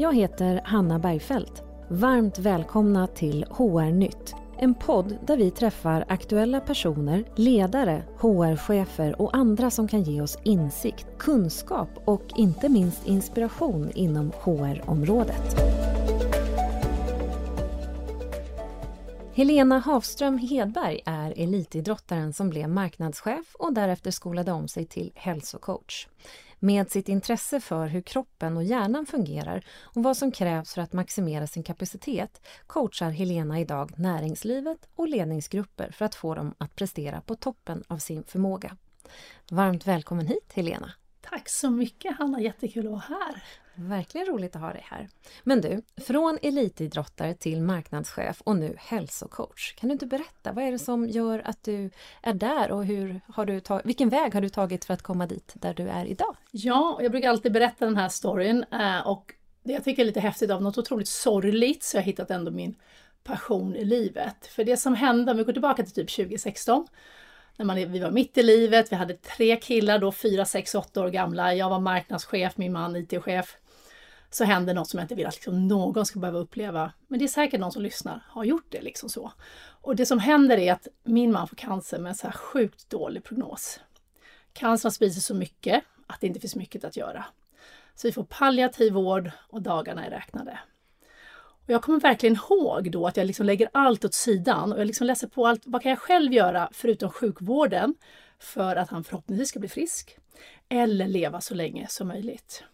Jag heter Hanna Bergfeldt. Varmt välkomna till HR-nytt. En podd där vi träffar aktuella personer, ledare, HR-chefer och andra som kan ge oss insikt, kunskap och inte minst inspiration inom HR-området. Helena Hafström Hedberg är elitidrottaren som blev marknadschef och därefter skolade om sig till hälsocoach. Med sitt intresse för hur kroppen och hjärnan fungerar och vad som krävs för att maximera sin kapacitet coachar Helena idag näringslivet och ledningsgrupper för att få dem att prestera på toppen av sin förmåga. Varmt välkommen hit Helena! Tack så mycket Hanna, jättekul att vara här! Verkligen roligt att ha dig här. Men du, från elitidrottare till marknadschef och nu hälsocoach. Kan du inte berätta, vad är det som gör att du är där och hur har du tag- vilken väg har du tagit för att komma dit där du är idag? Ja, jag brukar alltid berätta den här storyn eh, och det jag tycker är lite häftigt av något otroligt sorgligt så jag har hittat ändå min passion i livet. För det som hände, om vi går tillbaka till typ 2016, när man, vi var mitt i livet, vi hade tre killar då, fyra, sex, åtta år gamla. Jag var marknadschef, min man IT-chef så händer något som jag inte vill att liksom någon ska behöva uppleva. Men det är säkert någon som lyssnar har gjort det liksom så. Och det som händer är att min man får cancer med en så här sjukt dålig prognos. Cancern sprider så mycket att det inte finns mycket att göra. Så vi får palliativ vård och dagarna är räknade. Och jag kommer verkligen ihåg då att jag liksom lägger allt åt sidan och jag liksom läser på allt. Vad kan jag själv göra förutom sjukvården för att han förhoppningsvis ska bli frisk? Eller leva så länge som möjligt.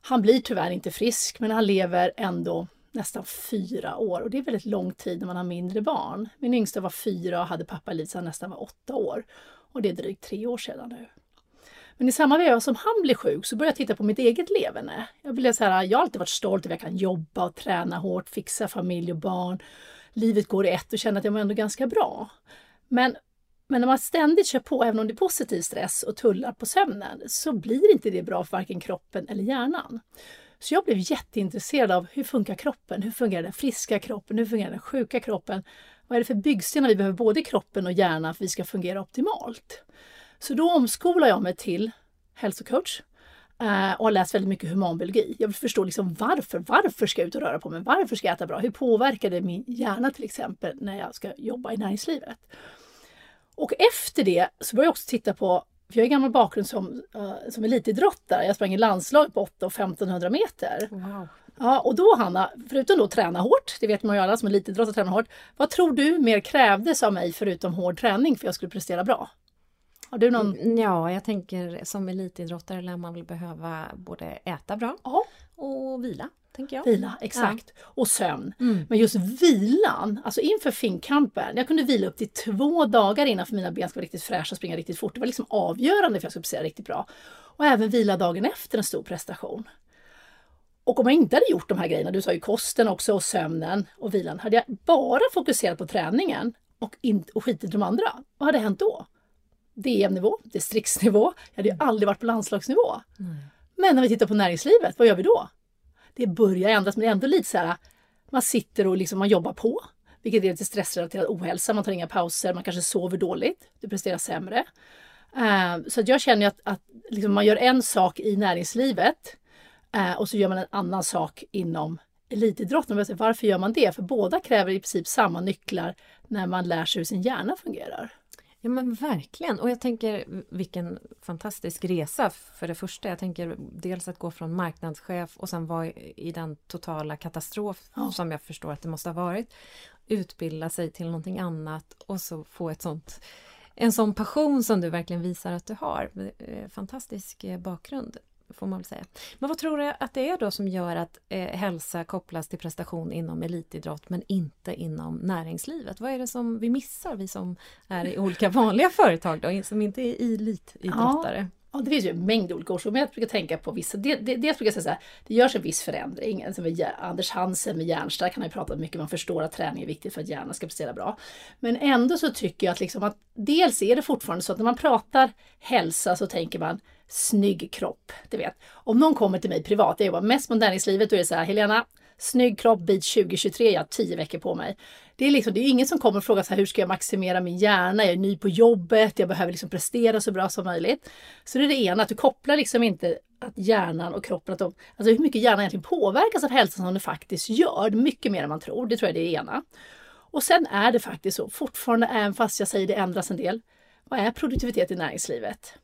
Han blir tyvärr inte frisk, men han lever ändå nästan fyra år och det är väldigt lång tid när man har mindre barn. Min yngsta var fyra och hade pappa liv nästan var åtta år och det är drygt tre år sedan nu. Men i samma veva som han blev sjuk så började jag titta på mitt eget leverne. Jag blev så här, jag har alltid varit stolt över att jag kan jobba och träna hårt, fixa familj och barn. Livet går i ett och känner att jag mår ändå ganska bra. Men men när man ständigt kör på, även om det är positiv stress och tullar på sömnen, så blir inte det bra för varken kroppen eller hjärnan. Så jag blev jätteintresserad av hur funkar kroppen? Hur fungerar den friska kroppen? Hur fungerar den sjuka kroppen? Vad är det för byggstenar vi behöver både i kroppen och hjärnan för att vi ska fungera optimalt? Så då omskolar jag mig till hälsocoach eh, och har läst väldigt mycket humanbiologi. Jag vill förstå liksom varför. Varför ska jag ut och röra på mig? Varför ska jag äta bra? Hur påverkar det min hjärna till exempel när jag ska jobba i näringslivet? Och efter det så började jag också titta på, för jag har gammal bakgrund som, uh, som elitidrottare. Jag sprang i landslag på 8 och 1500 meter. Wow. Ja, och då Hanna, förutom då träna hårt, det vet man ju alla som elitidrottare tränar hårt. Vad tror du mer krävdes av mig förutom hård träning för att jag skulle prestera bra? Har du någon? Mm, ja, jag tänker som elitidrottare lär man väl behöva både äta bra ja. och vila tänker jag. Vila, exakt. Ja. Och sömn. Mm. Men just vilan, alltså inför finkampen, jag kunde vila upp till två dagar innan för mina ben skulle vara riktigt fräscha och springa riktigt fort. Det var liksom avgörande för att jag skulle prestera riktigt bra. Och även vila dagen efter en stor prestation. Och om jag inte hade gjort de här grejerna, du sa ju kosten också och sömnen och vilan, hade jag bara fokuserat på träningen och, in, och skitit i de andra, vad hade hänt då? DM-nivå, distriktsnivå, jag hade ju aldrig varit på landslagsnivå. Mm. Men när vi tittar på näringslivet, vad gör vi då? det börjar ändras men det är ändå lite så här, man sitter och liksom, man jobbar på. Vilket leder till stressrelaterad ohälsa, man tar inga pauser, man kanske sover dåligt, du presterar sämre. Uh, så jag känner att, att liksom man gör en sak i näringslivet uh, och så gör man en annan sak inom elitidrotten. Varför gör man det? För båda kräver i princip samma nycklar när man lär sig hur sin hjärna fungerar. Ja men verkligen och jag tänker vilken fantastisk resa för det första. Jag tänker dels att gå från marknadschef och sen vara i den totala katastrof ja. som jag förstår att det måste ha varit. Utbilda sig till någonting annat och så få ett sånt en sån passion som du verkligen visar att du har. Fantastisk eh, bakgrund får man väl säga. Men vad tror du att det är då som gör att eh, hälsa kopplas till prestation inom elitidrott men inte inom näringslivet? Vad är det som vi missar, vi som är i olika vanliga företag då, som inte är elitidrottare? Ja. Ja, det finns ju en mängd olika orsaker, men jag brukar tänka på vissa. Dels det, brukar jag säga så här, det görs en viss förändring. Alltså med Anders Hansen med hjärnstark han har ju pratat mycket, man förstår att träning är viktigt för att hjärnan ska prestera bra. Men ändå så tycker jag att, liksom att dels är det fortfarande så att när man pratar hälsa så tänker man snygg kropp. Du vet, om någon kommer till mig privat, jag jobbar mest med näringslivet, då är det så här, Helena, snygg kropp, bit 2023, jag har tio veckor på mig. Det är, liksom, det är ingen som kommer och frågar så här, hur ska jag maximera min hjärna? Jag är ny på jobbet, jag behöver liksom prestera så bra som möjligt. Så det är det ena, att du kopplar liksom inte att hjärnan och kroppen, att de, alltså hur mycket hjärnan egentligen påverkas av hälsan som den faktiskt gör. Mycket mer än man tror, det tror jag är det ena. Och sen är det faktiskt så, fortfarande, även fast jag säger det ändras en del, vad är produktivitet i näringslivet?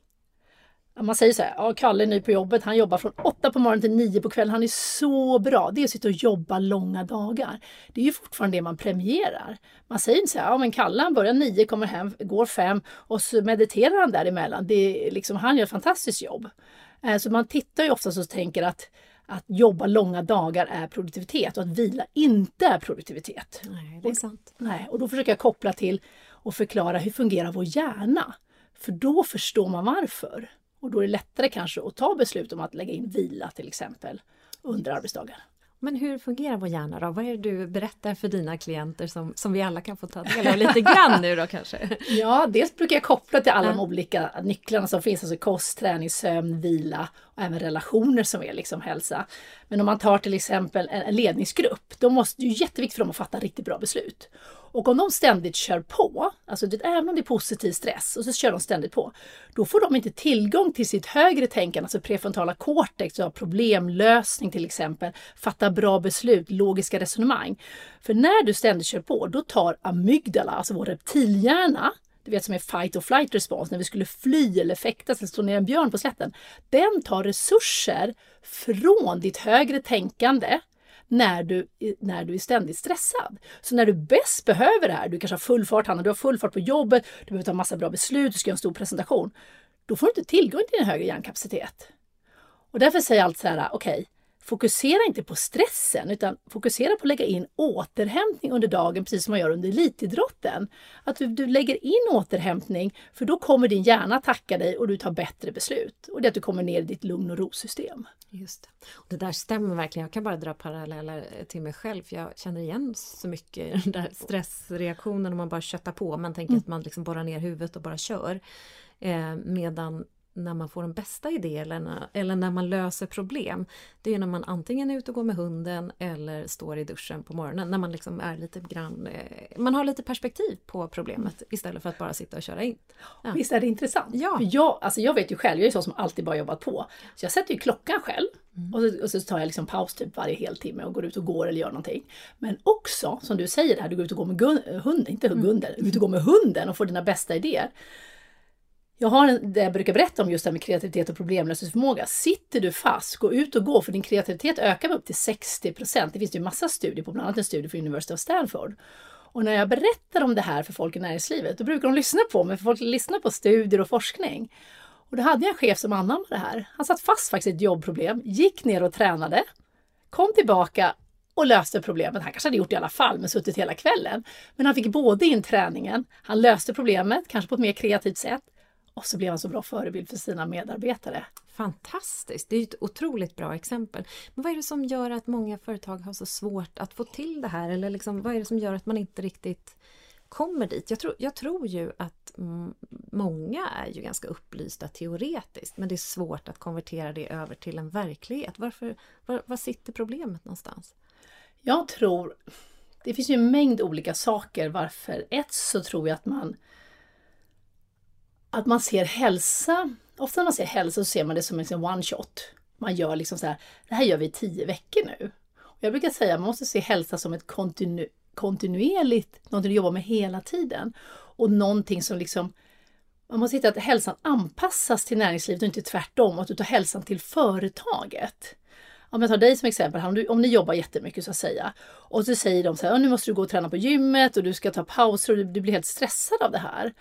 Man säger så här, ja, Kalle är ny på jobbet, han jobbar från 8 på morgonen till 9 på kvällen, han är så bra. Det är att sitta och jobba långa dagar. Det är ju fortfarande det man premierar. Man säger inte så här, ja men Kalle han börjar 9, kommer hem, går 5 och så mediterar han däremellan. Det är liksom, han gör ett fantastiskt jobb. Eh, så man tittar ju ofta och tänker att att jobba långa dagar är produktivitet och att vila inte är produktivitet. Nej, det är sant. Och, nej, och då försöker jag koppla till och förklara hur fungerar vår hjärna? För då förstår man varför. Och då är det lättare kanske att ta beslut om att lägga in vila till exempel under arbetsdagar. Men hur fungerar vår hjärna då? Vad är det du berättar för dina klienter som, som vi alla kan få ta del av lite grann nu då kanske? Ja, dels brukar jag koppla till alla de olika nycklarna som finns, alltså kost, träning, sömn, vila och även relationer som är liksom hälsa. Men om man tar till exempel en ledningsgrupp, då måste det ju jätteviktigt för dem att fatta riktigt bra beslut. Och om de ständigt kör på, alltså det, även om det är positiv stress, och så kör de ständigt på, då får de inte tillgång till sitt högre tänkande, alltså prefrontala cortex, problemlösning till exempel, fatta bra beslut, logiska resonemang. För när du ständigt kör på, då tar amygdala, alltså vår reptilhjärna, du vet som är fight or flight respons, när vi skulle fly eller fäktas eller slå ner en björn på slätten. Den tar resurser från ditt högre tänkande när du, när du är ständigt stressad. Så när du bäst behöver det här, du kanske har full fart, Hanna, du har full fart på jobbet, du behöver ta massa bra beslut, du ska göra en stor presentation. Då får du inte tillgång till din högre hjärnkapacitet. Och därför säger jag alltid så här, okej, okay, fokusera inte på stressen utan fokusera på att lägga in återhämtning under dagen precis som man gör under elitidrotten. Att du, du lägger in återhämtning för då kommer din hjärna tacka dig och du tar bättre beslut. Och det är att du kommer ner i ditt lugn och ro-system. Just det. det där stämmer verkligen. Jag kan bara dra paralleller till mig själv. För jag känner igen så mycket den där stressreaktionen om man bara köttar på. Man tänker mm. att man liksom borrar ner huvudet och bara kör. Eh, medan när man får en bästa idé eller när, man löser problem. Det är när man antingen är ute och går med hunden eller står i duschen på morgonen. När man liksom är lite grann, eh, man har lite perspektiv på problemet istället för att bara sitta och köra in. Ja. Visst är det intressant? Ja. För jag, alltså jag vet ju själv, jag är så som alltid bara jobbat på. Så jag sätter ju klockan själv mm. och, så, och, så, tar jag liksom paus typ varje heltimme och går ut och går eller gör någonting. Men också, som du säger, här, du går ut och går med hunden, inte mm. hunden, mm. ut och går med hunden och får dina bästa idéer. Jag har en, det jag brukar berätta om just det här med kreativitet och problemlösningsförmåga. Sitter du fast, gå ut och gå för din kreativitet ökar med upp till 60 procent. Det finns ju massa studier på, bland annat en studie från University of Stanford. Och när jag berättar om det här för folk i näringslivet, då brukar de lyssna på mig, för folk lyssnar på studier och forskning. Och då hade jag en chef som anammade det här. Han satt fast faktiskt i ett jobbproblem, gick ner och tränade, kom tillbaka och löste problemet. Han kanske hade gjort det i alla fall, men suttit hela kvällen. Men han fick både in träningen, han löste problemet, kanske på ett mer kreativt sätt, och så blev han så bra förebild för sina medarbetare. Fantastiskt! Det är ett otroligt bra exempel. Men vad är det som gör att många företag har så svårt att få till det här? Eller liksom, vad är det som gör att man inte riktigt kommer dit? Jag tror, jag tror ju att många är ju ganska upplysta teoretiskt men det är svårt att konvertera det över till en verklighet. Varför, var, var sitter problemet någonstans? Jag tror, det finns ju en mängd olika saker varför. Ett så tror jag att man att man ser hälsa, ofta när man ser hälsa så ser man det som en one shot. Man gör liksom så här, det här gör vi i tio veckor nu. Och jag brukar säga att man måste se hälsa som ett kontinu kontinuerligt, någonting du jobbar med hela tiden. Och någonting som liksom man måste hitta att hälsan anpassas till näringslivet och inte tvärtom, att du tar hälsan till företaget. Om jag tar dig som exempel, om, du, om ni jobbar jättemycket så att säga och så säger de så här, nu måste du gå och träna på gymmet och du ska ta pauser och du, du blir helt stressad av det här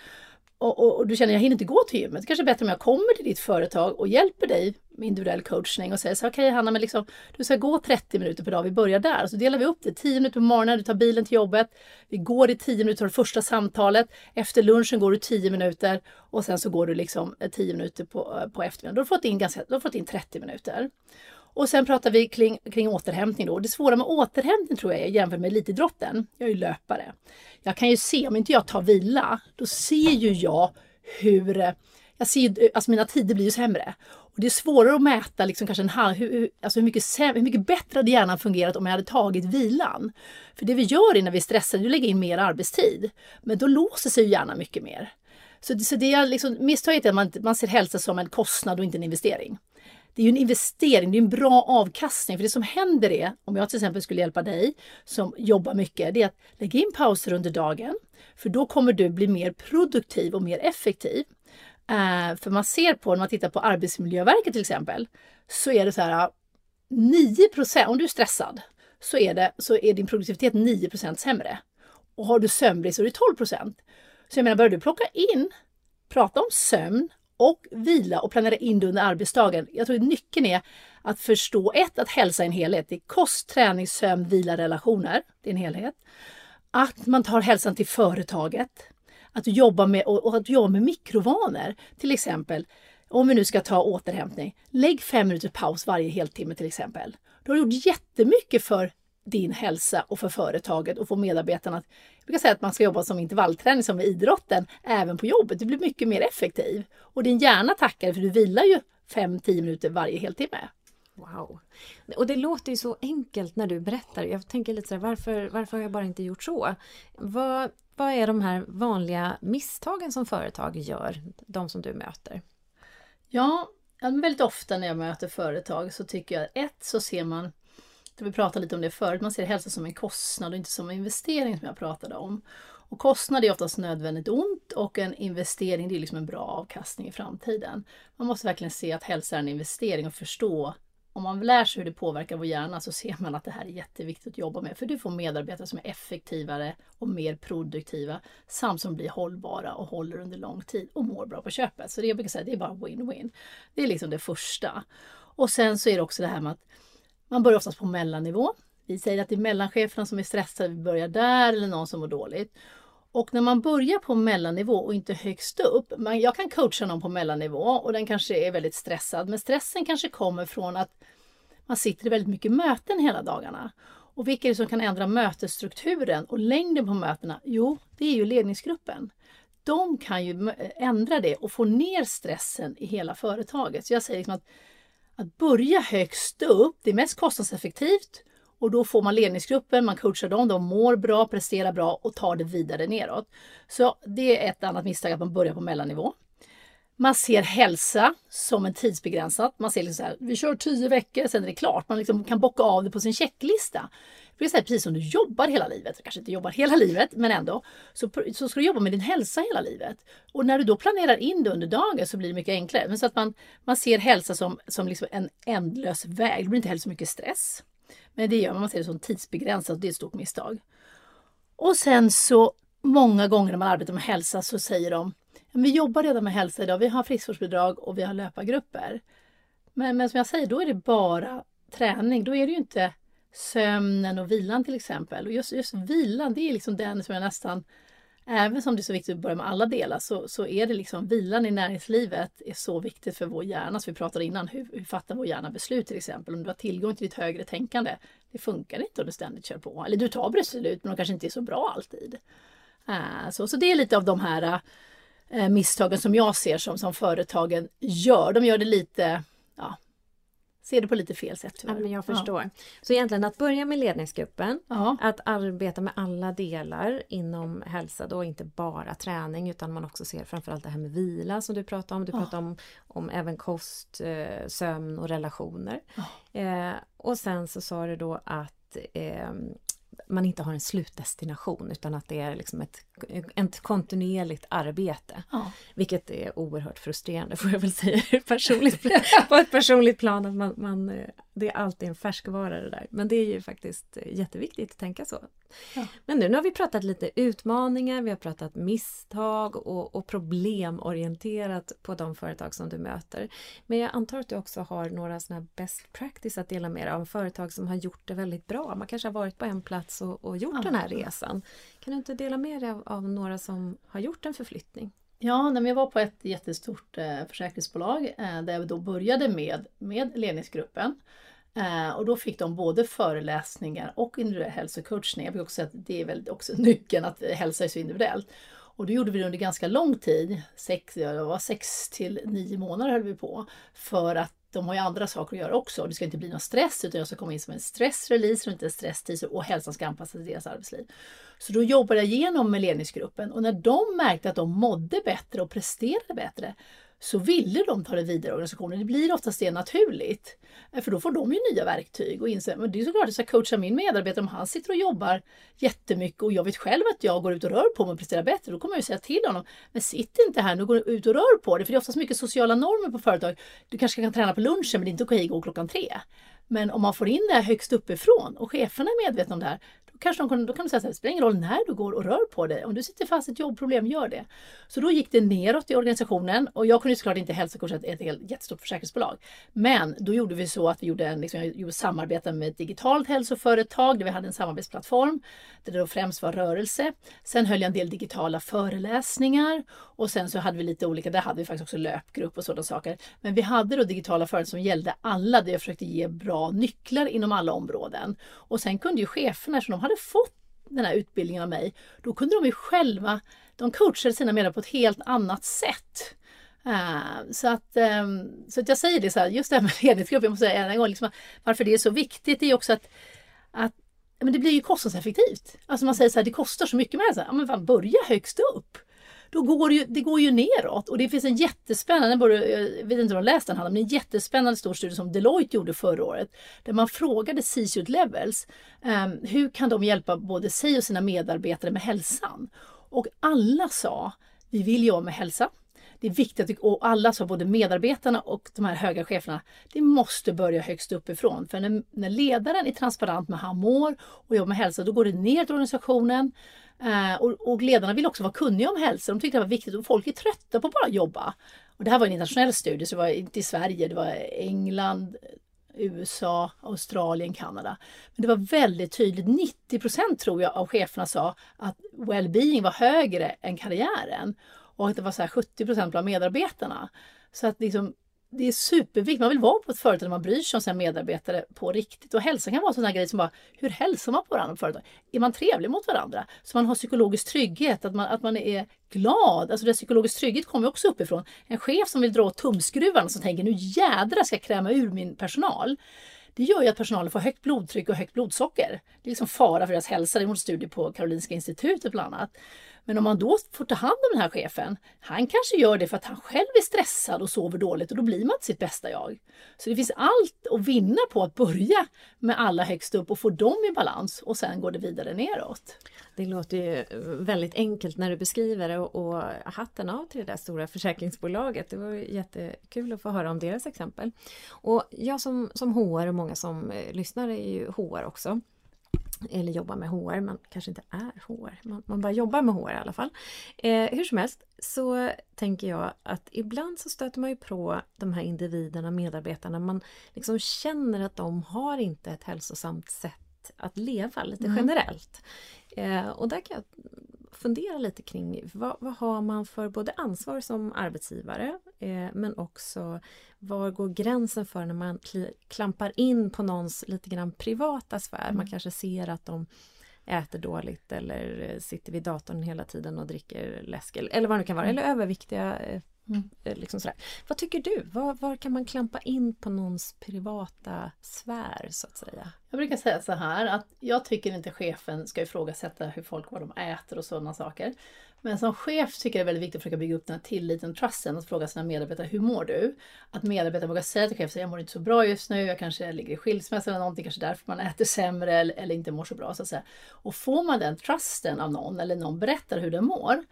och, och, och, du känner jag hinner inte gå till gymmet. Det kanske är bättre om jag kommer till ditt företag och hjälper dig med individuell coachning och säger så okej okay, Hanna, men liksom, du ska gå 30 minuter per dag, vi börjar där. Så delar vi upp det, 10 minuter på morgonen, du tar bilen till jobbet, vi går i 10 minuter, tar det första samtalet, efter lunchen går du 10 minuter och sen så går du liksom eh, 10 minuter på, eh, på eftermiddagen. Då har du fått in, ganska, du har fått in 30 minuter. Och sen pratar vi kring, kring återhämtning. Då. Det svåra med återhämtning tror jag är jämfört med elitidrotten. Jag är ju löpare. Jag kan ju se, om inte jag tar vila, då ser ju jag hur jag ser, alltså mina tider blir ju sämre. Och det är svårare att mäta liksom kanske en halv, hur, alltså hur, mycket hur mycket bättre hade hjärnan fungerat om jag hade tagit vilan. För det vi gör när vi är stressade, är att lägga in mer arbetstid. Men då låser sig hjärnan mycket mer. Så, så det är liksom, misstaget är att man, man ser hälsa som en kostnad och inte en investering det är ju en investering, det är en bra avkastning. För det som händer är, om jag till exempel skulle hjälpa dig som jobbar mycket, det är att lägga in pauser under dagen. För då kommer du bli mer produktiv och mer effektiv. Eh, för man ser på, när man tittar på Arbetsmiljöverket till exempel, så är det så här 9% om du är stressad, så är, det, så är din produktivitet 9% sämre. Och har du sömnbrist så är det 12% Så jag menar, börjar du plocka in, prata om sömn och vila och planera in det under arbetsdagen. Jag tror att nyckeln är att förstå ett, att hälsa är en helhet. Det är kost, träning, sömn, vila, relationer. Det är en helhet. Att man tar hälsan till företaget. Att jobba med, och att jobba med mikrovanor. Till exempel, om vi nu ska ta återhämtning, lägg fem minuters paus varje heltimme till exempel. Du har gjort jättemycket för din hälsa och för företaget och få medarbetarna att... Jag brukar säga att man ska jobba som intervallträning som med idrotten, även på jobbet. Du blir mycket mer effektiv. Och din hjärna tackar för du vilar ju 5-10 minuter varje heltimme. Wow! Och det låter ju så enkelt när du berättar. Jag tänker lite så här, varför, varför har jag bara inte gjort så? Vad, vad är de här vanliga misstagen som företag gör, de som du möter? Ja, väldigt ofta när jag möter företag så tycker jag ett så ser man vi pratade lite om det förut, man ser hälsa som en kostnad och inte som en investering som jag pratade om. Och kostnad är oftast nödvändigt ont och en investering det är liksom en bra avkastning i framtiden. Man måste verkligen se att hälsa är en investering och förstå om man lär sig hur det påverkar vår hjärna så ser man att det här är jätteviktigt att jobba med. För du får medarbetare som är effektivare och mer produktiva samt som blir hållbara och håller under lång tid och mår bra på köpet. Så det jag brukar säga, det är bara win-win. Det är liksom det första. Och sen så är det också det här med att man börjar oftast på mellannivå. Vi säger att det är mellancheferna som är stressade, vi börjar där, eller någon som mår dåligt. Och när man börjar på mellannivå och inte högst upp, man, jag kan coacha någon på mellannivå och den kanske är väldigt stressad, men stressen kanske kommer från att man sitter i väldigt mycket möten hela dagarna. Och vilka är det som kan ändra mötesstrukturen och längden på mötena? Jo, det är ju ledningsgruppen. De kan ju ändra det och få ner stressen i hela företaget. Så jag säger liksom att att börja högst upp, det är mest kostnadseffektivt och då får man ledningsgruppen, man coachar dem, de mår bra, presterar bra och tar det vidare neråt. Så det är ett annat misstag att man börjar på mellannivå. Man ser hälsa som en tidsbegränsat. Man ser liksom så här, vi kör tio veckor, sen är det klart. Man liksom kan bocka av det på sin checklista. För det är precis som du jobbar hela livet, kanske inte jobbar hela livet, men ändå, så, så ska du jobba med din hälsa hela livet. Och när du då planerar in det under dagen så blir det mycket enklare. Men så att man, man ser hälsa som, som liksom en ändlös väg. Det blir inte heller så mycket stress. Men det gör man, man ser det som tidsbegränsat och det är ett stort misstag. Och sen så många gånger när man arbetar med hälsa så säger de vi jobbar redan med hälsa idag, vi har friskvårdsbidrag och vi har löpargrupper. Men, men som jag säger, då är det bara träning. Då är det ju inte sömnen och vilan till exempel. Och just, just vilan, det är liksom den som jag nästan Även som det är så viktigt att börja med alla delar så, så är det liksom vilan i näringslivet är så viktigt för vår hjärna. Så vi pratade innan, hur, hur fattar vår hjärna beslut till exempel? Om du har tillgång till ditt högre tänkande. Det funkar inte om du ständigt kör på. Eller du tar beslut men de kanske inte är så bra alltid. Äh, så, så det är lite av de här äh, misstagen som jag ser som, som företagen gör. De gör det lite ja, ser det på lite fel sätt tyvärr. Ja, men jag förstår. Ja. Så egentligen att börja med ledningsgruppen, ja. att arbeta med alla delar inom hälsa då, inte bara träning utan man också ser framförallt det här med vila som du pratade om. Du pratade om, om även kost, eh, sömn och relationer. Eh, och sen så sa du då att eh, man inte har en slutdestination utan att det är liksom ett, ett kontinuerligt arbete. Ja. Vilket är oerhört frustrerande får jag väl säga personligt, på ett personligt plan. Att man, man, det är alltid en färskvara det där. Men det är ju faktiskt jätteviktigt att tänka så. Ja. Men nu, nu har vi pratat lite utmaningar, vi har pratat misstag och, och problemorienterat på de företag som du möter. Men jag antar att du också har några sådana best practice att dela med dig av företag som har gjort det väldigt bra. Man kanske har varit på en plats och, och gjort ja. den här resan. Kan du inte dela med dig av, av några som har gjort en förflyttning? Ja, när jag var på ett jättestort eh, försäkringsbolag eh, där jag då började med, med ledningsgruppen. Eh, och då fick de både föreläsningar och individuell hälsocoachning. Jag brukar också säga att det är väl också nyckeln att hälsa är så individuellt. Och det gjorde vi under ganska lång tid, sex, det var sex till nio månader höll vi på, för att de har ju andra saker att göra också. Det ska inte bli någon stress utan jag ska komma in som en stressrelease och inte en stresstid och hälsan ska anpassas till deras arbetsliv. Så då jobbade jag igenom med ledningsgruppen och när de märkte att de mådde bättre och presterade bättre så ville de ta det vidare i organisationen. Det blir oftast det naturligt. Eh, för då får de ju nya verktyg och inser men det är såklart att jag ska coacha min medarbetare om han sitter och jobbar jättemycket och jag vet själv att jag går ut och rör på mig och presterar bättre. Då kommer jag ju säga till honom, men sitt inte här nu, gå ut och rör på dig. För det är oftast mycket sociala normer på företag. Du kanske kan träna på lunchen men det är inte okej att gå klockan tre. Men om man får in det här högst uppifrån och cheferna är medvetna om det här, kanske de då kan de säga så här, det spelar ingen roll när du går och rör på dig. Om du sitter fast i ett jobbproblem, gör det. Så då gick det neråt i organisationen och jag kunde såklart inte hälsokursa ett, ett jättestort försäkringsbolag. Men då gjorde vi så att vi gjorde en, liksom, jag gjorde samarbete med ett digitalt hälsoföretag där vi hade en samarbetsplattform där det då främst var rörelse. Sen höll jag en del digitala föreläsningar och sen så hade vi lite olika, där hade vi faktiskt också löpgrupp och sådana saker. Men vi hade då digitala föreläsningar som gällde alla där jag försökte ge bra nycklar inom alla områden. Och sen kunde ju cheferna, som de hade fått den här utbildningen av mig, då kunde de ju själva, de coachade sina medarbetare på ett helt annat sätt. Uh, så, att, um, så att jag säger det så här, just det här med ledningsgrupp, jag måste säga en gång, liksom, varför det är så viktigt är också att, att men det blir ju kostnadseffektivt. Alltså man säger så här, det kostar så mycket med det. Så här, ja, men fan, börja högst upp då går det, ju, det går ju neråt. Och det finns en jättespännande, jag vet inte om du har läst den, men en jättespännande stor studie som Deloitte gjorde förra året. Där man frågade C-suite levels, um, hur kan de hjälpa både sig och sina medarbetare med hälsan? Och alla sa, vi vill jobba med hälsa. Det är viktigt att och alla sa, både medarbetarna och de här höga cheferna, det måste börja högst uppifrån. För när, när ledaren är transparent med hur han mår och jobbar med hälsa, då går det ner till organisationen. Eh, och, och, ledarna vill också vara kunniga om hälsa. De tyckte det var viktigt och folk är trötta på att bara jobba. Och det här var en internationell studie, så det var inte i Sverige, det var England, USA, Australien, Kanada. Men det var väldigt tydligt, 90 procent tror jag av cheferna sa att well-being var högre än karriären. Och att det var så 70 procent bland medarbetarna. Så att liksom, det är superviktigt. Man vill vara på ett företag där man bryr sig om sina medarbetare på riktigt. Och hälsa kan vara en sån här grej som bara, hur hälsar man på varandra på företag? Är man trevlig mot varandra? Så man har psykologisk trygghet, att man, att man är glad. Alltså det psykologisk trygghet kommer också uppifrån. En chef som vill dra åt tumskruvarna som tänker, nu jädra ska jag kräma ur min personal. Det gör ju att personalen får högt blodtryck och högt blodsocker. Det är liksom fara för deras hälsa. Det är en studie på Karolinska institutet bland annat. Men om man då får ta hand om den här chefen, han kanske gör det för att han själv är stressad och sover dåligt och då blir man inte sitt bästa jag. Så det finns allt att vinna på att börja med alla högst upp och få dem i balans och sen går det vidare neråt. Det låter ju väldigt enkelt när du beskriver det och, och hatten av till det där stora försäkringsbolaget. Det var jättekul att få höra om deras exempel. Och jag som, som HR och många som eh, lyssnar är ju HR också eller jobbar med HR, man kanske inte är HR, man, man bara jobbar med HR i alla fall. Eh, hur som helst så tänker jag att ibland så stöter man ju på de här individerna, medarbetarna, man liksom känner att de har inte ett hälsosamt sätt att leva lite mm. generellt. Eh, och där kan jag fundera lite kring vad, vad, har man för både ansvar som arbetsgivare eh, men också var går gränsen för när man klampar in på någons lite grann privata sfär. Mm. Man kanske ser att de äter dåligt eller sitter vid datorn hela tiden och dricker läsk eller vad det kan vara, mm. eller överviktiga eh, Mm. Eh, liksom sådär. Vad tycker du? Var, var, kan man klampa in på någons privata sfär så att säga? Jag brukar säga så här att jag tycker inte chefen ska ifrågasätta hur folk vad de äter och sådana saker. Men som chef tycker jag det är väldigt viktigt att försöka bygga upp den här tilliten och trusten och fråga sina medarbetare hur mår du? Att medarbetare vågar säga till chefen jag mår inte så bra just nu, jag kanske ligger i skilsmässa eller någonting, kanske därför man äter sämre eller, eller inte mår så bra. Så att säga. Och får man den trusten av någon eller någon berättar hur den mår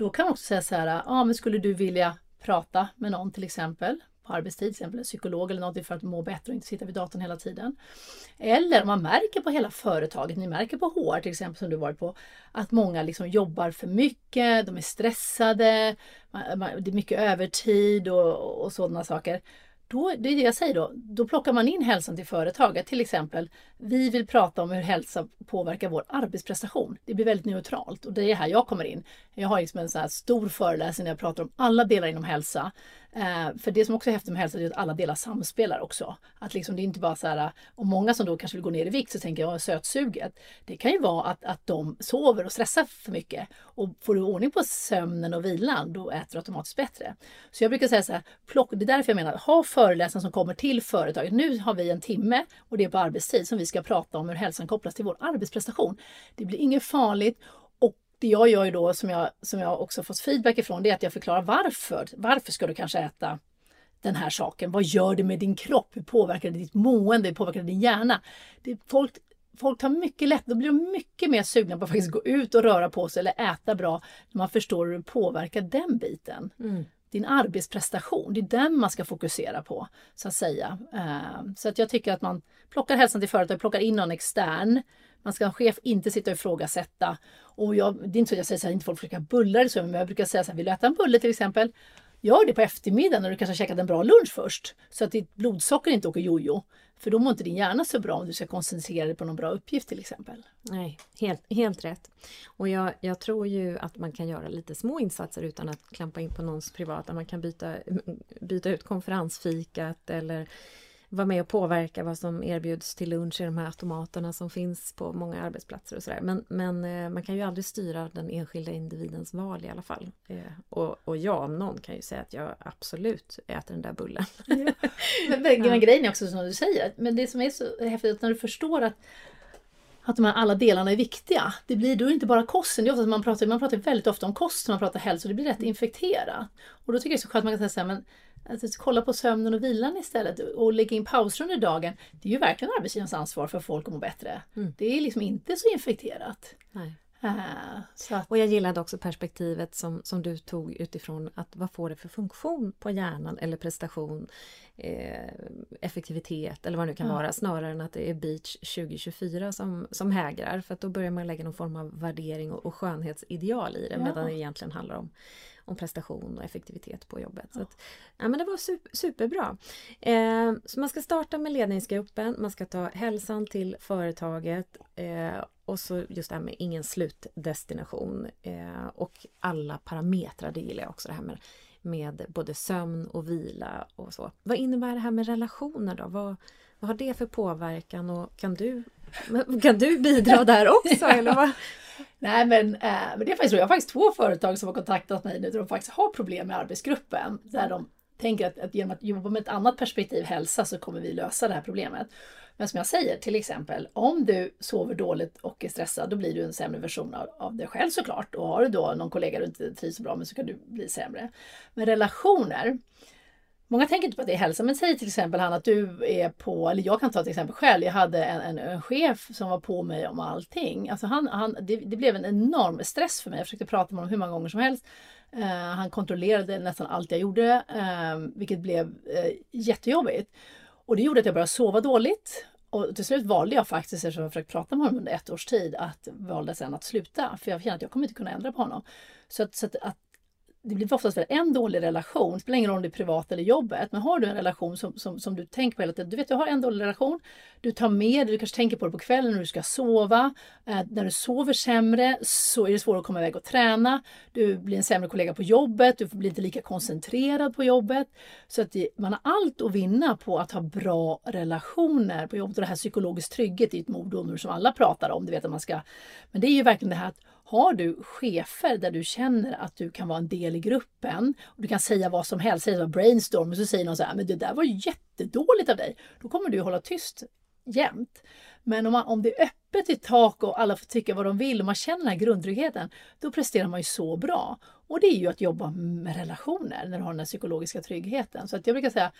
då kan man också säga så här, ja ah, men skulle du vilja prata med någon till exempel på arbetstid, till exempel en psykolog eller någonting för att må bättre och inte sitta vid datorn hela tiden. Eller om man märker på hela företaget, ni märker på HR till exempel som du varit på, att många liksom jobbar för mycket, de är stressade, det är mycket övertid och, och sådana saker. Då, det är det jag säger då, då plockar man in hälsan till företaget. Till exempel, vi vill prata om hur hälsa påverkar vår arbetsprestation. Det blir väldigt neutralt och det är här jag kommer in. Jag har liksom en så stor föreläsning där jag pratar om alla delar inom hälsa. Eh, för det som också är häftigt med hälsa är att alla delar samspelar också. Att liksom det är inte bara så här, och många som då kanske vill gå ner i vikt så tänker jag sötsuget. Det kan ju vara att, att de sover och stressar för mycket. Och får du ordning på sömnen och vilan, då äter du automatiskt bättre. Så jag brukar säga så här, plock, det är därför jag menar, ha föreläsningar som kommer till företaget. Nu har vi en timme och det är på arbetstid som vi ska prata om hur hälsan kopplas till vår arbetsprestation. Det blir inget farligt det jag gör ju då som jag, som jag också fått feedback ifrån det är att jag förklarar varför. Varför ska du kanske äta den här saken? Vad gör det med din kropp? Hur påverkar det ditt mående? Hur påverkar det din hjärna? Det, folk, folk tar mycket lätt, då blir de mycket mer sugna på att faktiskt gå ut och röra på sig eller äta bra när man förstår hur det påverkar den biten. Mm. Din arbetsprestation, det är den man ska fokusera på så att säga. Eh, så att jag tycker att man plockar hälsan till företag, plockar in någon extern man ska en chef inte sitta och ifrågasätta. Och jag, det är inte så att jag säger att inte folk försöker bulla eller så, men jag brukar säga så här, vill du äta en bulle till exempel? Gör det på eftermiddagen när du kanske har käkat en bra lunch först. Så att ditt blodsocker inte åker jojo. För då mår inte din hjärna så bra om du ska koncentrera dig på någon bra uppgift till exempel. Nej, helt, helt rätt. Och jag, jag tror ju att man kan göra lite små insatser utan att klampa in på någons privata. Man kan byta, byta ut konferensfikat eller vara med och påverka vad som erbjuds till lunch i de här automaterna som finns på många arbetsplatser och sådär. Men, men eh, man kan ju aldrig styra den enskilda individens val i alla fall. Eh, och, och jag om någon kan ju säga att jag absolut äter den där bullen. Ja. Men, men ja. grejen är också som du säger, men det som är så häftigt när du förstår att att de här alla delarna är viktiga. Det blir då inte bara kosten. Det är ofta man, pratar, man pratar väldigt ofta om kost när man pratar hälsa och det blir rätt infekterat. Och då tycker jag det är så skönt att man kan säga så här, men Alltså, kolla på sömnen och vilan istället och lägga in pauser under dagen. Det är ju verkligen arbetsgivarens ansvar för att folk att må bättre. Mm. Det är liksom inte så infekterat. Nej. Att... Och jag gillade också perspektivet som, som du tog utifrån att vad får det för funktion på hjärnan eller prestation, eh, effektivitet eller vad det nu kan ja. vara snarare än att det är beach 2024 som, som hägrar för att då börjar man lägga någon form av värdering och, och skönhetsideal i det ja. medan det egentligen handlar om om prestation och effektivitet på jobbet. Ja. Så att, ja, men det var super, superbra. Eh, så man ska starta med ledningsgruppen, man ska ta hälsan till företaget eh, och så just det här med ingen slutdestination eh, och alla parametrar, det gillar jag också det här med med både sömn och vila och så. Vad innebär det här med relationer då? Vad, vad har det för påverkan och kan du, kan du bidra där också? eller vad? Nej men, äh, men det är faktiskt så. Jag har faktiskt två företag som har kontaktat mig nu där de faktiskt har problem med arbetsgruppen. Där de tänker att, att genom att jobba med ett annat perspektiv, hälsa, så kommer vi lösa det här problemet. Men som jag säger, till exempel om du sover dåligt och är stressad, då blir du en sämre version av, av dig själv såklart. Och har du då någon kollega du inte trivs så bra med så kan du bli sämre. Men relationer, Många tänker inte på att det är hälsa, men säg till exempel han att du är på, eller jag kan ta till exempel själv, jag hade en, en, en chef som var på mig om allting. Alltså han, han, det, det, blev en enorm stress för mig, jag försökte prata med honom hur många gånger som helst. Uh, han kontrollerade nästan allt jag gjorde, uh, vilket blev uh, jättejobbigt. Och det gjorde att jag började sova dåligt. Och till slut valde jag faktiskt, eftersom jag försökt prata med honom under ett års tid, att valde sen att sluta. För jag kände att jag kommer inte kunna ändra på honom. Så att, så att, att det blir oftast en dålig relation, det spelar ingen roll om det är privat eller jobbet, men har du en relation som, som, som du tänker på hela tiden, du vet du har en dålig relation, du tar med det, du kanske tänker på det på kvällen när du ska sova, eh, när du sover sämre så är det svårare att komma iväg och träna, du blir en sämre kollega på jobbet, du blir inte lika koncentrerad på jobbet. Så att det, man har allt att vinna på att ha bra relationer på jobbet och det här psykologisk trygghet är ett mord som alla pratar om, du vet att man ska, men det är ju verkligen det här att har du chefer där du känner att du kan vara en del i gruppen och du kan säga vad som helst, säga brainstorm och så säger någon så här, men det där var jättedåligt av dig. Då kommer du hålla tyst jämt. Men om, man, om det är öppet i tak och alla får tycka vad de vill och man känner den här grundtryggheten, då presterar man ju så bra. Och det är ju att jobba med relationer när du har den här psykologiska tryggheten. Så att jag brukar säga,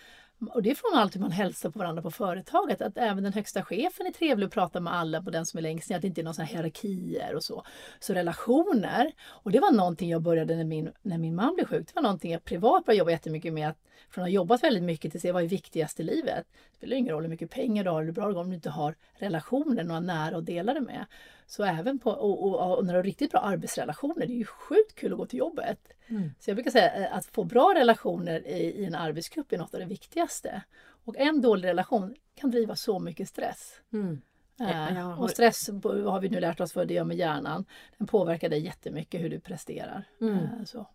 och det är från allt hur man hälsar på varandra på företaget, att även den högsta chefen är trevlig och pratar med alla på den som är längst ner, att det inte är några hierarkier och så. Så relationer, och det var någonting jag började när min, när min man blev sjuk, det var någonting jag privat började jobba jättemycket med, att från att ha jobbat väldigt mycket till att se vad är viktigast i livet. Det spelar ingen roll hur mycket pengar du har eller bra om du inte har relationer, några nära att dela det med. Så även på, och, och, och, när du har riktigt bra arbetsrelationer, det är ju sjukt kul att gå till jobbet. Mm. Så jag brukar säga eh, att få bra relationer i, i, en arbetsgrupp är något av det viktigaste. Och en dålig relation kan driva så mycket stress. Mm. Äh, och stress har vi nu lärt oss vad det gör med hjärnan. Den påverkar dig jättemycket hur du presterar. Mm. Äh, så.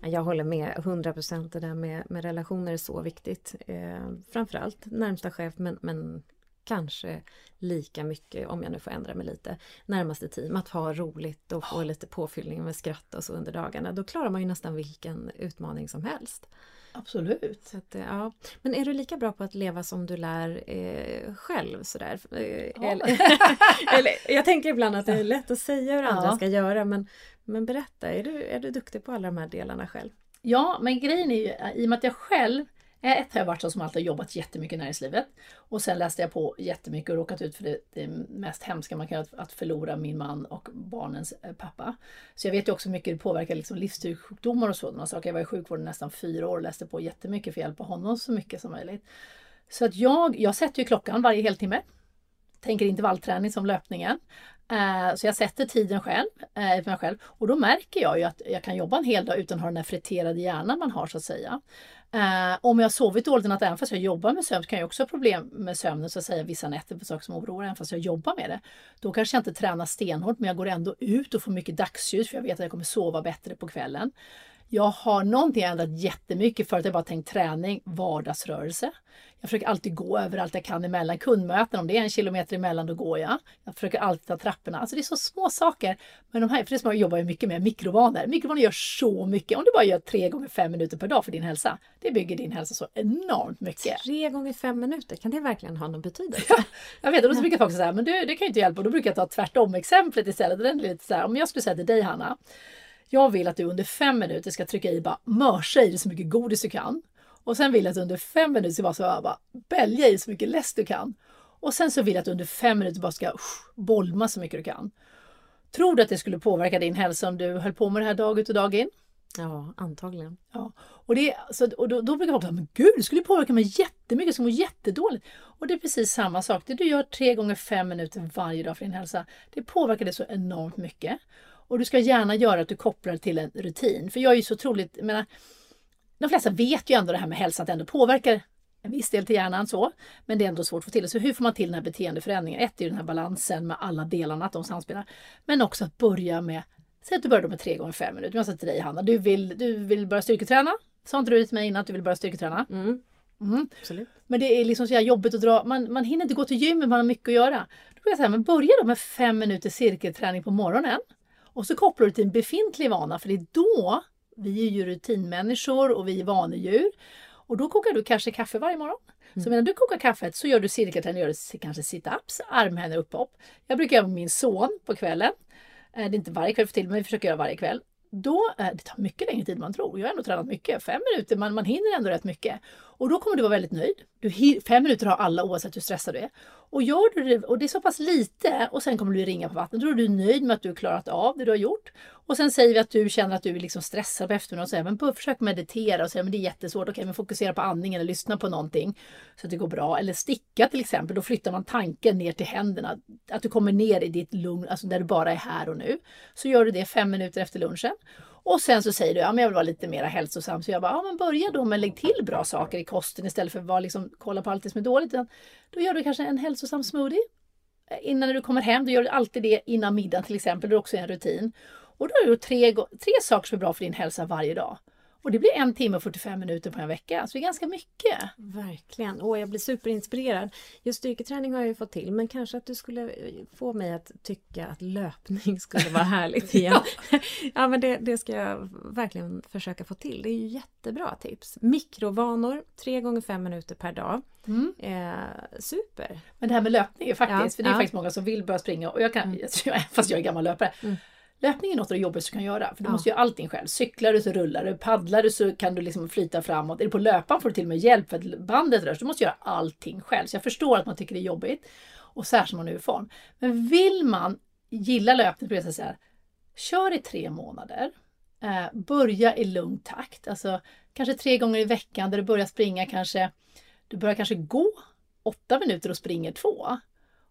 Jag håller med 100 procent. Det där med, med relationer är så viktigt. Eh, framförallt närmsta chef men, men kanske lika mycket, om jag nu får ändra mig lite, närmaste team, att ha roligt och få lite påfyllning med skratt och så under dagarna. Då klarar man ju nästan vilken utmaning som helst. Absolut. Så att, ja. Men är du lika bra på att leva som du lär eh, själv? Sådär? Eh, ja. Eller, eller, jag tänker ibland att det är lätt att säga hur andra ja. ska göra men, men berätta, är du, är du duktig på alla de här delarna själv? Ja, men grejen är ju i och med att jag själv Eh, ett har jag varit så som alltid jobbat jättemycket i näringslivet. Och sen läste jag på jättemycket och råkat ut för det, det mest hemska man kan göra, att förlora min man och barnens eh, pappa. Så jag vet ju också hur mycket det påverkar liksom livsstilssjukdomar och sådana saker. Jag var i sjukvården nästan fyra år och läste på jättemycket för att hjälpa honom så mycket som möjligt. Så att jag, jag sätter ju klockan varje heltimme. Tänker intervallträning som löpningen. Eh, så jag sätter tiden själv, för mig själv och då märker jag ju att jag kan jobba en hel dag utan att ha den här friterade hjärnan man har så att säga. Eh, om jag har sovit dåligt i natt, även fast jag jobbar med sömn, så kan jag också ha problem med sömnen så att säga vissa nätter på saker som oroar, även fast jag jobbar med det. Då kanske jag inte tränar stenhårt, men jag går ändå ut och får mycket dagsljus för jag vet att jag kommer sova bättre på kvällen. Jag har någonting ändrat jättemycket. Förut har jag bara tänkt träning, vardagsrörelse. Jag försöker alltid gå överallt jag kan emellan kundmöten. Om det är en kilometer emellan, då går jag. Jag försöker alltid ta trapporna. Alltså det är så små saker. Men de här, för det som jag jobbar jag mycket med, mikrovanor. Mikrovanor gör så mycket. Om du bara gör tre gånger fem minuter per dag för din hälsa. Det bygger din hälsa så enormt mycket. Tre gånger fem minuter, kan det verkligen ha någon betydelse? Ja, jag vet, och då brukar folk säga, men du, det kan ju inte hjälpa. Och då brukar jag ta tvärtom exemplet istället. Den är lite så här, om jag skulle säga till dig Hanna, jag vill att du under fem minuter ska trycka i bara mörsa i dig så mycket godis du kan. Och sen vill jag att du under fem minuter ska bara, så bara bälja i så mycket läsk du kan. Och sen så vill jag att du under fem minuter bara ska usch, bolma så mycket du kan. Tror du att det skulle påverka din hälsa om du höll på med det här dag ut och dag in? Ja, antagligen. Ja. Och, det, så, och då, då brukar folk säga, men gud, det skulle påverka mig jättemycket, jag skulle må jättedåligt. Och det är precis samma sak. Det du gör tre gånger fem minuter varje dag för din hälsa, det påverkar dig så enormt mycket. Och du ska gärna göra att du kopplar till en rutin. För jag är ju så otroligt, jag menar, de flesta vet ju ändå det här med hälsa att det ändå påverkar en viss del till hjärnan så, men det är ändå svårt att få till. Så hur får man till den här beteendeförändringen? Ett är ju den här balansen med alla delarna, att de samspelar. Men också att börja med, säg att du börjar med tre gånger fem minuter. Jag säger till dig Hanna, du vill, du vill börja styrketräna. Sa inte du till mig innan att du vill börja styrketräna? Mm. Mm. Absolut. Men det är liksom så jobbigt att dra, man, man hinner inte gå till gymmet, man har mycket att göra. Då vill jag säga, men börja då med fem minuter cirkelträning på morgonen. Och så kopplar du till en befintlig vana för det är då, vi är ju rutinmänniskor och vi är vanedjur. Och då kokar du kanske kaffe varje morgon. Mm. Så medan du kokar kaffet så gör du cirkelträning, gör kanske sit-ups, armhävningar, upphopp. Jag brukar göra med min son på kvällen. Eh, det är inte varje kväll för till, men vi försöker göra varje kväll. Då, eh, det tar mycket längre tid än man tror. Jag har ändå tränat mycket, fem minuter, man, man hinner ändå rätt mycket. Och då kommer du vara väldigt nöjd. Du, fem minuter har alla oavsett hur stressad du är. Och gör du det, och det är så pass lite och sen kommer du ringa på vattnet, då är du nöjd med att du har klarat av det du har gjort. Och sen säger vi att du känner att du är liksom stressad på eftermiddagen och säger men försök meditera och säga men det är jättesvårt, okej men fokusera på andningen eller lyssna på någonting så att det går bra. Eller sticka till exempel, då flyttar man tanken ner till händerna. Att du kommer ner i ditt lugn, alltså där du bara är här och nu. Så gör du det fem minuter efter lunchen. Och sen så säger du, ja men jag vill vara lite mer hälsosam. Så jag bara, ja men börja då med lägg till bra saker i kosten istället för att bara liksom kolla på allt det som är dåligt. Då gör du kanske en hälsosam smoothie. Eh, innan du kommer hem, då gör du alltid det innan middagen till exempel. Det är också en rutin. Och då har du tre, tre saker som är bra för din hälsa varje dag. Och det blir en timme och 45 minuter på en vecka, så det är ganska mycket. Verkligen, och jag blir superinspirerad. Just styrketräning har jag ju fått till, men kanske att du skulle få mig att tycka att löpning skulle vara härligt igen. ja. ja, men det, det, ska jag verkligen försöka få till. Det är ju jättebra tips. Mikrovanor, tre gånger fem minuter per dag. Mm. Eh, super! Men det här med löpning faktiskt, ja, för det är ja. faktiskt många som vill börja springa och jag kan, mm. fast jag är gammal löpare, mm. Löpning är något av det jobbigaste du kan göra för du ja. måste göra allting själv. Cyklar du så rullar du, paddlar du så kan du liksom flyta framåt. Är du på löpan får du till och med hjälp för att bandet rör sig. Du måste göra allting själv. Så jag förstår att man tycker det är jobbigt. Och särskilt om man är i form. Men vill man gilla löpning, på så här, kör i tre månader. Eh, börja i lugn takt. Alltså kanske tre gånger i veckan där du börjar springa kanske, du börjar kanske gå åtta minuter och springer två.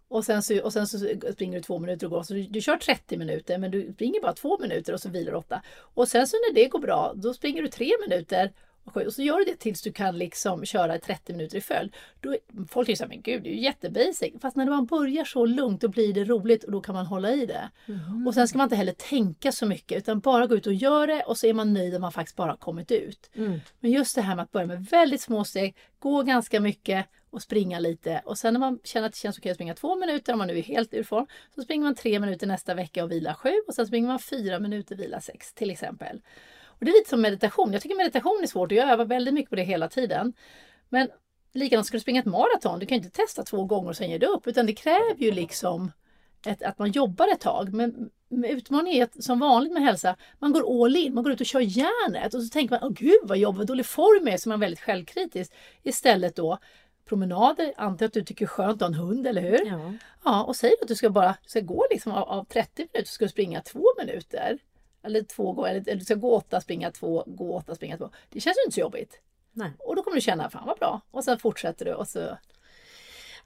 Och sen, så, och sen så springer du två minuter och går. Så du, du kör 30 minuter men du springer bara två minuter och så vilar du åtta. Och sen så när det går bra då springer du tre minuter och så gör du det tills du kan liksom köra 30 minuter i följd. Då, folk tycker så här, men gud det är ju jättebasic. Fast när man börjar så lugnt då blir det roligt och då kan man hålla i det. Mm. Och sen ska man inte heller tänka så mycket utan bara gå ut och göra det och så är man nöjd om man faktiskt bara kommit ut. Mm. Men just det här med att börja med väldigt små steg, gå ganska mycket och springa lite och sen när man känner att det känns okej att springa två minuter om man nu är helt ur form så springer man tre minuter nästa vecka och vilar sju och sen springer man fyra minuter och vilar sex till exempel. Och Det är lite som meditation. Jag tycker meditation är svårt och jag övar väldigt mycket på det hela tiden. Men likadant ska du springa ett maraton, du kan inte testa två gånger och sen ger du upp utan det kräver ju liksom ett, att man jobbar ett tag. Men utmaningen är att som vanligt med hälsa, man går all in, man går ut och kör järnet och så tänker man, åh gud vad jobbigt, vad dålig form är, så man är väldigt självkritisk. Istället då promenader, antar att du tycker skönt att ha en hund, eller hur? Ja. ja och säg att du ska bara du ska gå liksom av, av 30 minuter, ska du springa två minuter. Eller två eller, eller du ska gå åtta, springa två, gå åtta, springa två. Det känns ju inte så jobbigt. Nej. Och då kommer du känna, fan vad bra. Och sen fortsätter du och så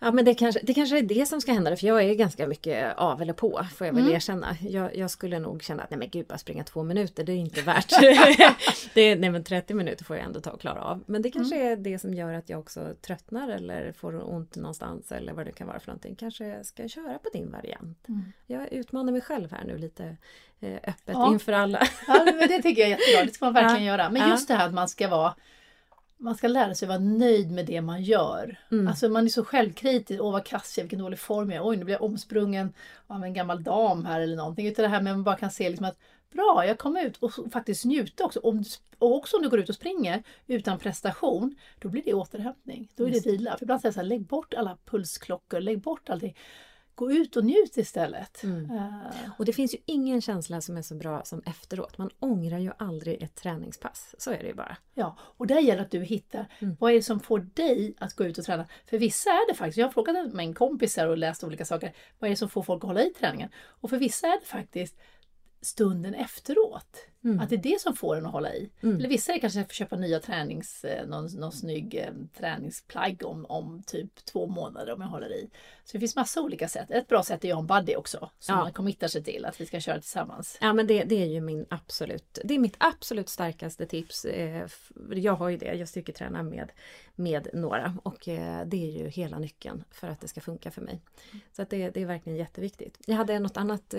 Ja men det kanske, det kanske är det som ska hända för jag är ganska mycket av eller på får jag väl Mm. erkänna. Jag, jag skulle nog känna att nej men gud bara springa två minuter det är inte värt. det är, nej men 30 minuter får jag ändå ta och klara av. Men det kanske Mm. är det som gör att jag också tröttnar eller får ont någonstans eller vad det kan vara för någonting. Kanske jag ska köra på din variant. Mm. Jag utmanar mig själv här nu lite eh, öppet Ja. inför alla. Ja, men det tycker jag är jättebra. Det ska man verkligen göra. Men Ja. just det här att man ska vara man ska lära sig vara nöjd med det man gör. Mm. Alltså man är så självkritisk. Åh vad kass jag vilken dålig form jag är. Oj nu blir jag omsprungen av en gammal dam här eller någonting. Utan det här med att man bara kan se liksom att bra, jag kom ut och faktiskt njuta också. Om, och också om du går ut och springer utan prestation, då blir det återhämtning. Då är det vila. För ibland säger jag så här, lägg bort alla pulsklockor, lägg bort allting. Gå ut och njut istället. Mm. Eh, Och det finns ju ingen känsla som är så bra som efteråt. Man ångrar ju aldrig ett träningspass. Så är det ju bara. Ja, och där gäller att du hittar Mm. vad är det som får dig att gå ut och träna. För vissa är det faktiskt, jag har frågat min kompisar och läst olika saker, vad är det som får folk att hålla i träningen? Och för vissa är det faktiskt stunden efteråt. Mm. Att det är det som får en att hålla i. Mm. Eller vissa är kanske att köpa nya tränings, eh, någon, någon snygg eh, träningsplagg om, om typ två månader om jag håller i. Så det finns massa olika sätt. Ett bra sätt är att göra en buddy också, som Ja. man committar sig till att vi ska köra tillsammans. Ja men det, det är ju min absolut, det är mitt absolut starkaste tips. Eh, Jag har ju det, jag styrketränar med, med några och det är ju hela nyckeln för att det ska funka för mig. Så att det, det är verkligen jätteviktigt. Jag hade något annat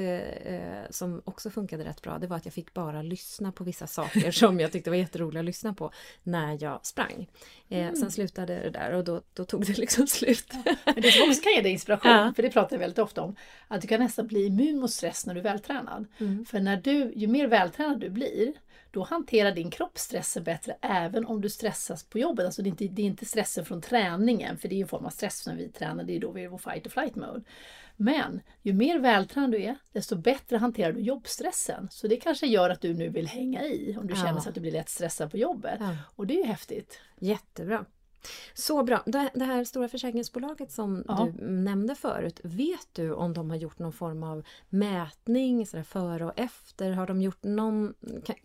som också funkade rätt bra. Det var att jag fick bara lyssna på vissa saker som jag tyckte var jätteroliga att lyssna på när jag sprang. Eh, Sen slutade det där och då, då tog det liksom slut. Men det som också kan ge dig inspiration, Ja. för det pratar jag väldigt ofta om, att du kan nästan bli immun mot stress när du är vältränad. Mm. För när du, ju mer vältränad du blir, då hanterar din kropp stressen bättre även om du stressas på jobbet. Alltså det är inte, det är inte stressen från träningen, för det är en form av stress när vi tränar, det är då vi är i vår fight or flight mode. Men ju mer vältränad du är, desto bättre hanterar du jobbstressen. Så det kanske gör att du nu vill hänga i, om du Ja. känner att du blir lätt stressad på jobbet. Ja. Och det är ju häftigt. Jättebra. Så bra. Det, det här stora försäkringsbolaget som Ja. du nämnde förut, vet du om de har gjort någon form av mätning så före och efter? Har de gjort någon,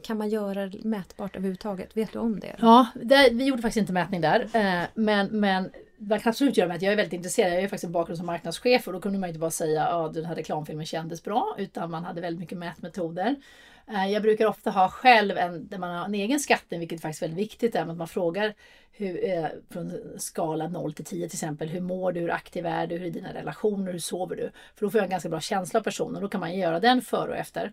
kan, man göra det mätbart överhuvudtaget? Vet du om det? Ja, där, vi gjorde faktiskt inte mätning där. Eh, men, men man kan absolut göra mätning. Jag är väldigt intresserad. Jag är faktiskt en bakgrund som marknadschef och då kunde man inte bara säga att den här reklamfilmen kändes bra utan man hade väldigt mycket mätmetoder. Eh, jag brukar ofta ha själv en, där man har en egen skattning, vilket faktiskt är väldigt viktigt, är att man frågar hur, eh, från skala 0 till 10 till exempel. Hur mår du? Hur aktiv är du? Hur är dina relationer? Hur sover du? För då får jag en ganska bra känsla av personen. Då kan man göra den före och efter.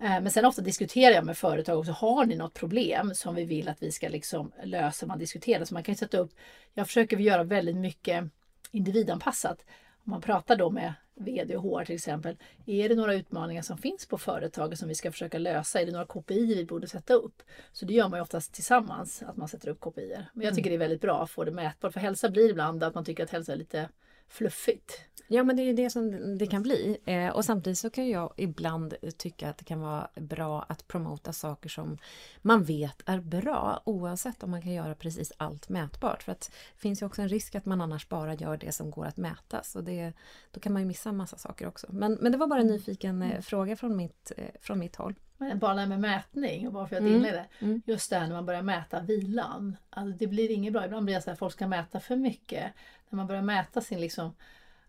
Eh, Men sen ofta diskuterar jag med företag också. Har ni något problem som vi vill att vi ska liksom lösa? Man diskuterar. Så man kan sätta upp. Jag försöker göra väldigt mycket individanpassat. Om man pratar då med VD och HR till exempel. Är det några utmaningar som finns på företaget som vi ska försöka lösa? Är det några KPI vi borde sätta upp? Så det gör man ju oftast tillsammans, att man sätter upp KPI. Men jag tycker det är väldigt bra att få det mätbart. För hälsa blir ibland att man tycker att hälsa är lite fluffigt. Ja men det är ju det som det kan bli. Eh, och samtidigt så kan jag ibland tycka att det kan vara bra att promota saker som man vet är bra oavsett om man kan göra precis allt mätbart. För att det finns ju också en risk att man annars bara gör det som går att mätas och det, då kan man ju missa en massa saker också. Men, men det var bara en nyfiken eh, fråga från mitt, eh, från mitt håll. Men bara det här med mätning, och bara för att Mm. inleda. Mm. Just det här när man börjar mäta vilan. Alltså det blir inget bra. Ibland blir det så att folk ska mäta för mycket. När man börjar mäta sin liksom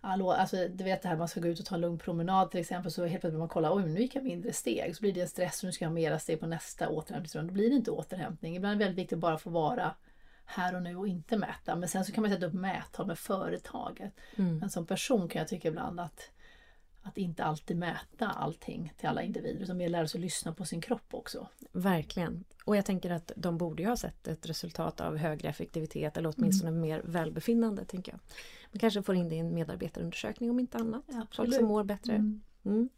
Hallå, alltså du vet det här man ska gå ut och ta en lugn promenad till exempel så helt plötsligt börjar man kolla, oj nu gick jag mindre steg. Så blir det en stress och nu ska jag ha mera steg på nästa återhämtningsrunda. Då blir det inte återhämtning. Ibland är det väldigt viktigt att bara få vara här och nu och inte mäta. Men sen så kan man sätta upp mättal med företaget. Mm. Men som person kan jag tycka ibland att att inte alltid mäta allting till alla individer utan mer lära sig att lyssna på sin kropp också. Verkligen. Och jag tänker att de borde ju ha sett ett resultat av högre effektivitet eller åtminstone mm. mer välbefinnande. tänker jag. Man kanske får in det i en medarbetarundersökning om inte annat. Ja, Folk som mår bättre. Mm. Mm.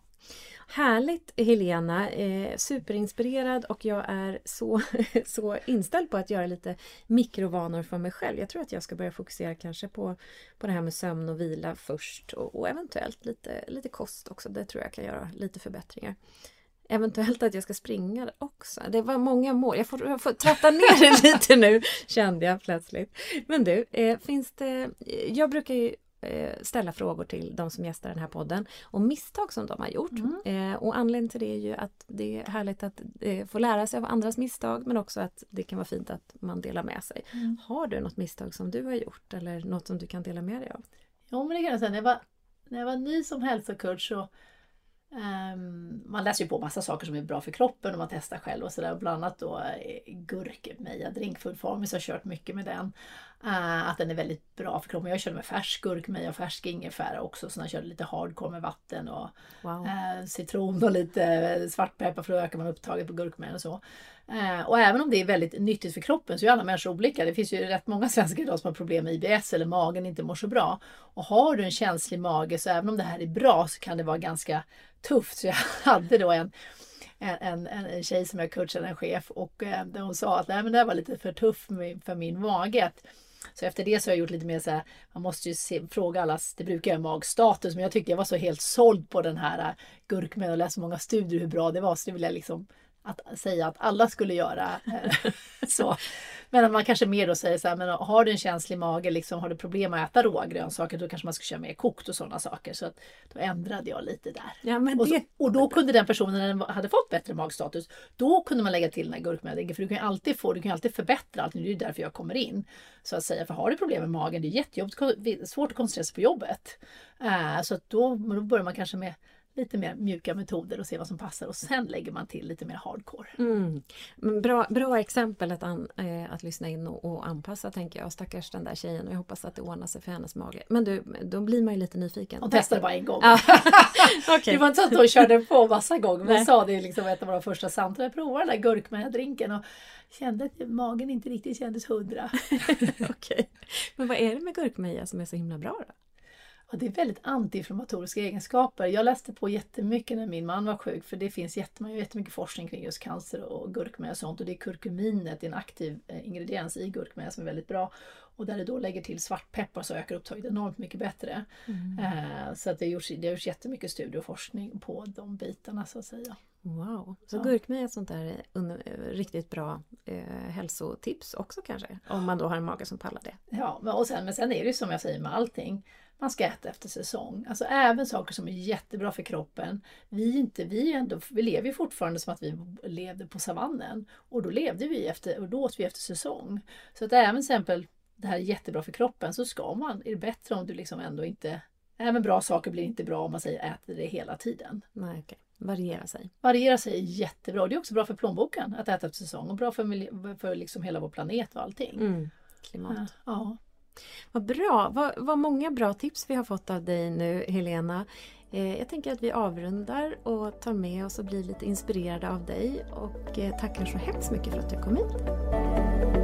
Härligt Helena, eh, superinspirerad och jag är så, så inställd på att göra lite mikrovanor för mig själv. Jag tror att jag ska börja fokusera kanske på, på det här med sömn och vila först och, och eventuellt lite, lite kost också. Det tror jag kan göra lite förbättringar. Eventuellt att jag ska springa också. Det var många mål. Jag får, jag får tratta ner det lite nu kände jag plötsligt. Men du, eh, finns det... Jag brukar ju ställa frågor till de som gästar den här podden om misstag som de har gjort. Mm. Eh, och anledningen till det är ju att det är härligt att eh, få lära sig av andras misstag men också att det kan vara fint att man delar med sig. Mm. Har du något misstag som du har gjort eller något som du kan dela med dig av? Ja men det kan jag säga. När jag var, när jag var ny som hälsocoach så Um, man läser ju på massa saker som är bra för kroppen och man testar själv och sådär. Bland annat då eh, gurkmeja drinkfood Farmis har kört mycket med den. Uh, att den är väldigt bra för kroppen. Jag körde med färsk gurkmeja och färsk ingefära också. Så jag körde lite hardcore med vatten och wow. uh, citron och lite svartpeppar för att öka man upptaget på gurkmejan och så. Uh, och även om det är väldigt nyttigt för kroppen så är alla människor olika. Det finns ju rätt många svenskar idag som har problem med IBS eller magen inte mår så bra. Och har du en känslig mage så även om det här är bra så kan det vara ganska tufft. Så jag hade då en, en, en, en tjej som jag coachade, en chef, och eh, hon sa att Nej, men det här var lite för tufft för min mage. Så efter det så har jag gjort lite mer så här, man måste ju se, fråga allas, det brukar jag magstatus, men jag tyckte jag var så helt såld på den här eh, gurkmen och läst många studier hur bra det var, så det vill jag liksom att säga att alla skulle göra eh, så. Men man kanske mer då säger så här, men har du en känslig mage, liksom, har du problem att äta råa grönsaker, då kanske man ska köra mer kokt och sådana saker. Så att, då ändrade jag lite där. Ja, men och, så, och då kunde den personen, när den hade fått bättre magstatus, då kunde man lägga till den här gurkmeja. För du kan ju alltid få, du kan alltid förbättra allt. Det är ju därför jag kommer in. Så att säga, för har du problem med magen, det är jättejobbigt, svårt att koncentrera sig på jobbet. Uh, så att då, då börjar man kanske med lite mer mjuka metoder och se vad som passar och sen lägger man till lite mer hardcore. Mm. Bra, bra exempel att, an, äh, att lyssna in och, och, anpassa tänker jag. Stackars den där tjejen och jag hoppas att det ordnar sig för hennes mage. Men du, då blir man ju lite nyfiken. Hon testade bara en gång. okay. Det var inte så att hon körde på massa gånger men sa det liksom ett av våra första samtal. Jag provade den där gurkmejadrinken och kände att magen inte riktigt kändes hundra. Okej. Okay. Men vad är det med gurkmeja som är så himla bra då? Ja, det är väldigt antiinflammatoriska egenskaper. Jag läste på jättemycket när min man var sjuk för det finns jättemycket forskning kring just cancer och gurkmeja och sånt och det är kurkuminet, en aktiv eh, ingrediens i gurkmeja som är väldigt bra. Och där det då lägger till svartpeppar så ökar upptaget enormt mycket bättre. Mm. Eh, så att det, har gjorts, det har gjorts jättemycket studier och forskning på de bitarna så att säga. Wow! Så ja. gurkmeja är ett sånt där riktigt bra eh, hälsotips också kanske? Om man då har en mage som pallar det. Ja, och sen, men sen är det ju som jag säger med allting man ska äta efter säsong. Alltså även saker som är jättebra för kroppen. Vi, inte, vi, ändå, vi lever ju fortfarande som att vi levde på savannen. Och då levde vi efter, och då åt vi efter säsong. Så att även till exempel det här är jättebra för kroppen så ska man, är det bättre om du liksom ändå inte Även bra saker blir inte bra om man säger äter det hela tiden. Nej, okay. Variera sig. Variera sig är jättebra. Det är också bra för plånboken att äta efter säsong och bra för, för liksom hela vår planet och allting. Mm. Klimat. Ja. Vad bra! Vad, vad många bra tips vi har fått av dig nu Helena. Eh, jag tänker att vi avrundar och tar med oss och blir lite inspirerade av dig och eh, tackar så hemskt mycket för att du kom hit.